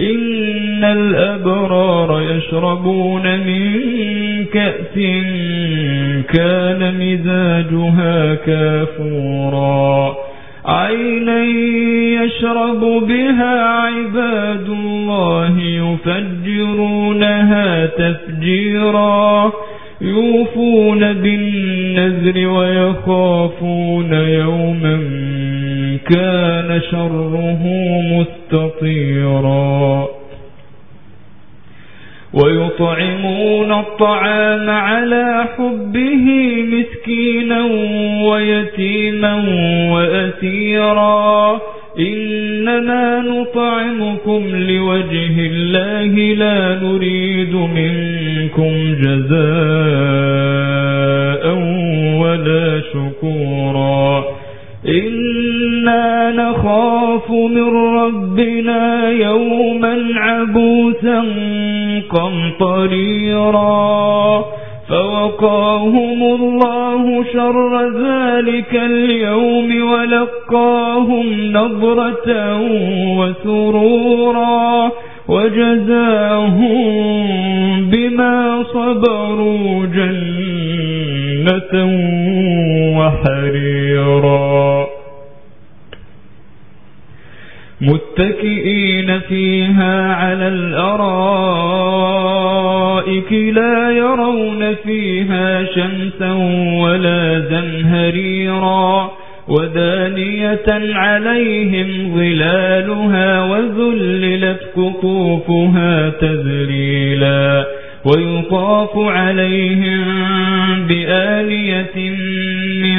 إن الأبرار يشربون من كأس كان مزاجها كافورا. عينا يشرب بها عباد الله يفجرونها تفجيرا. يوفون بالنذر ويخافون يوما كان شره مستطيرا. ويطعمون الطعام على حبه مسكينا ويتيما وأسيرا. إنما نطعمكم لوجه الله لا نريد منكم جزاء ولا شكورا. نخاف من ربنا يوما عبوسا قمطريرا فوقاهم الله شر ذلك اليوم ولقاهم نظرة وسرورا وجزاهم بما صبروا جنة وحريرا متكئين فيها على الأرائك لا يرون فيها شمسا ولا زمهريرا ودانية عليهم ظلالها وذللت قطوفها تذليلا ويطاف عليهم بآلية من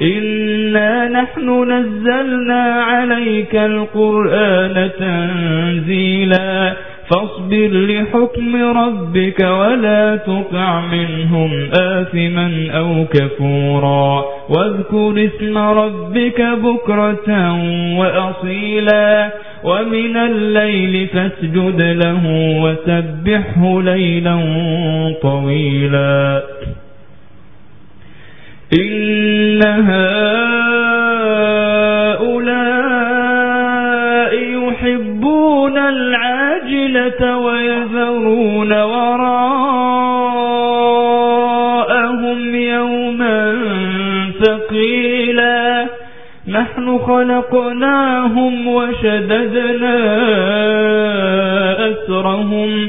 إنا نحن نزلنا عليك القرآن تنزيلا فاصبر لحكم ربك ولا تطع منهم آثما أو كفورا واذكر اسم ربك بكرة وأصيلا ومن الليل فاسجد له وسبحه ليلا طويلا إن هؤلاء يحبون العاجلة ويذرون وراءهم يوما ثقيلا نحن خلقناهم وشددنا أمثالهم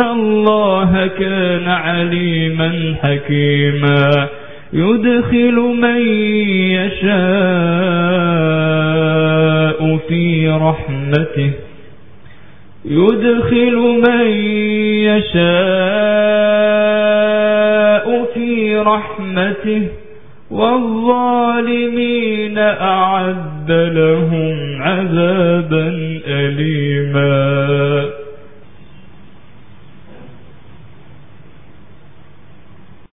إن الله كان عليما حكيما يدخل من يشاء في رحمته يدخل من يشاء في رحمته والظالمين أعد لهم عذابا أليما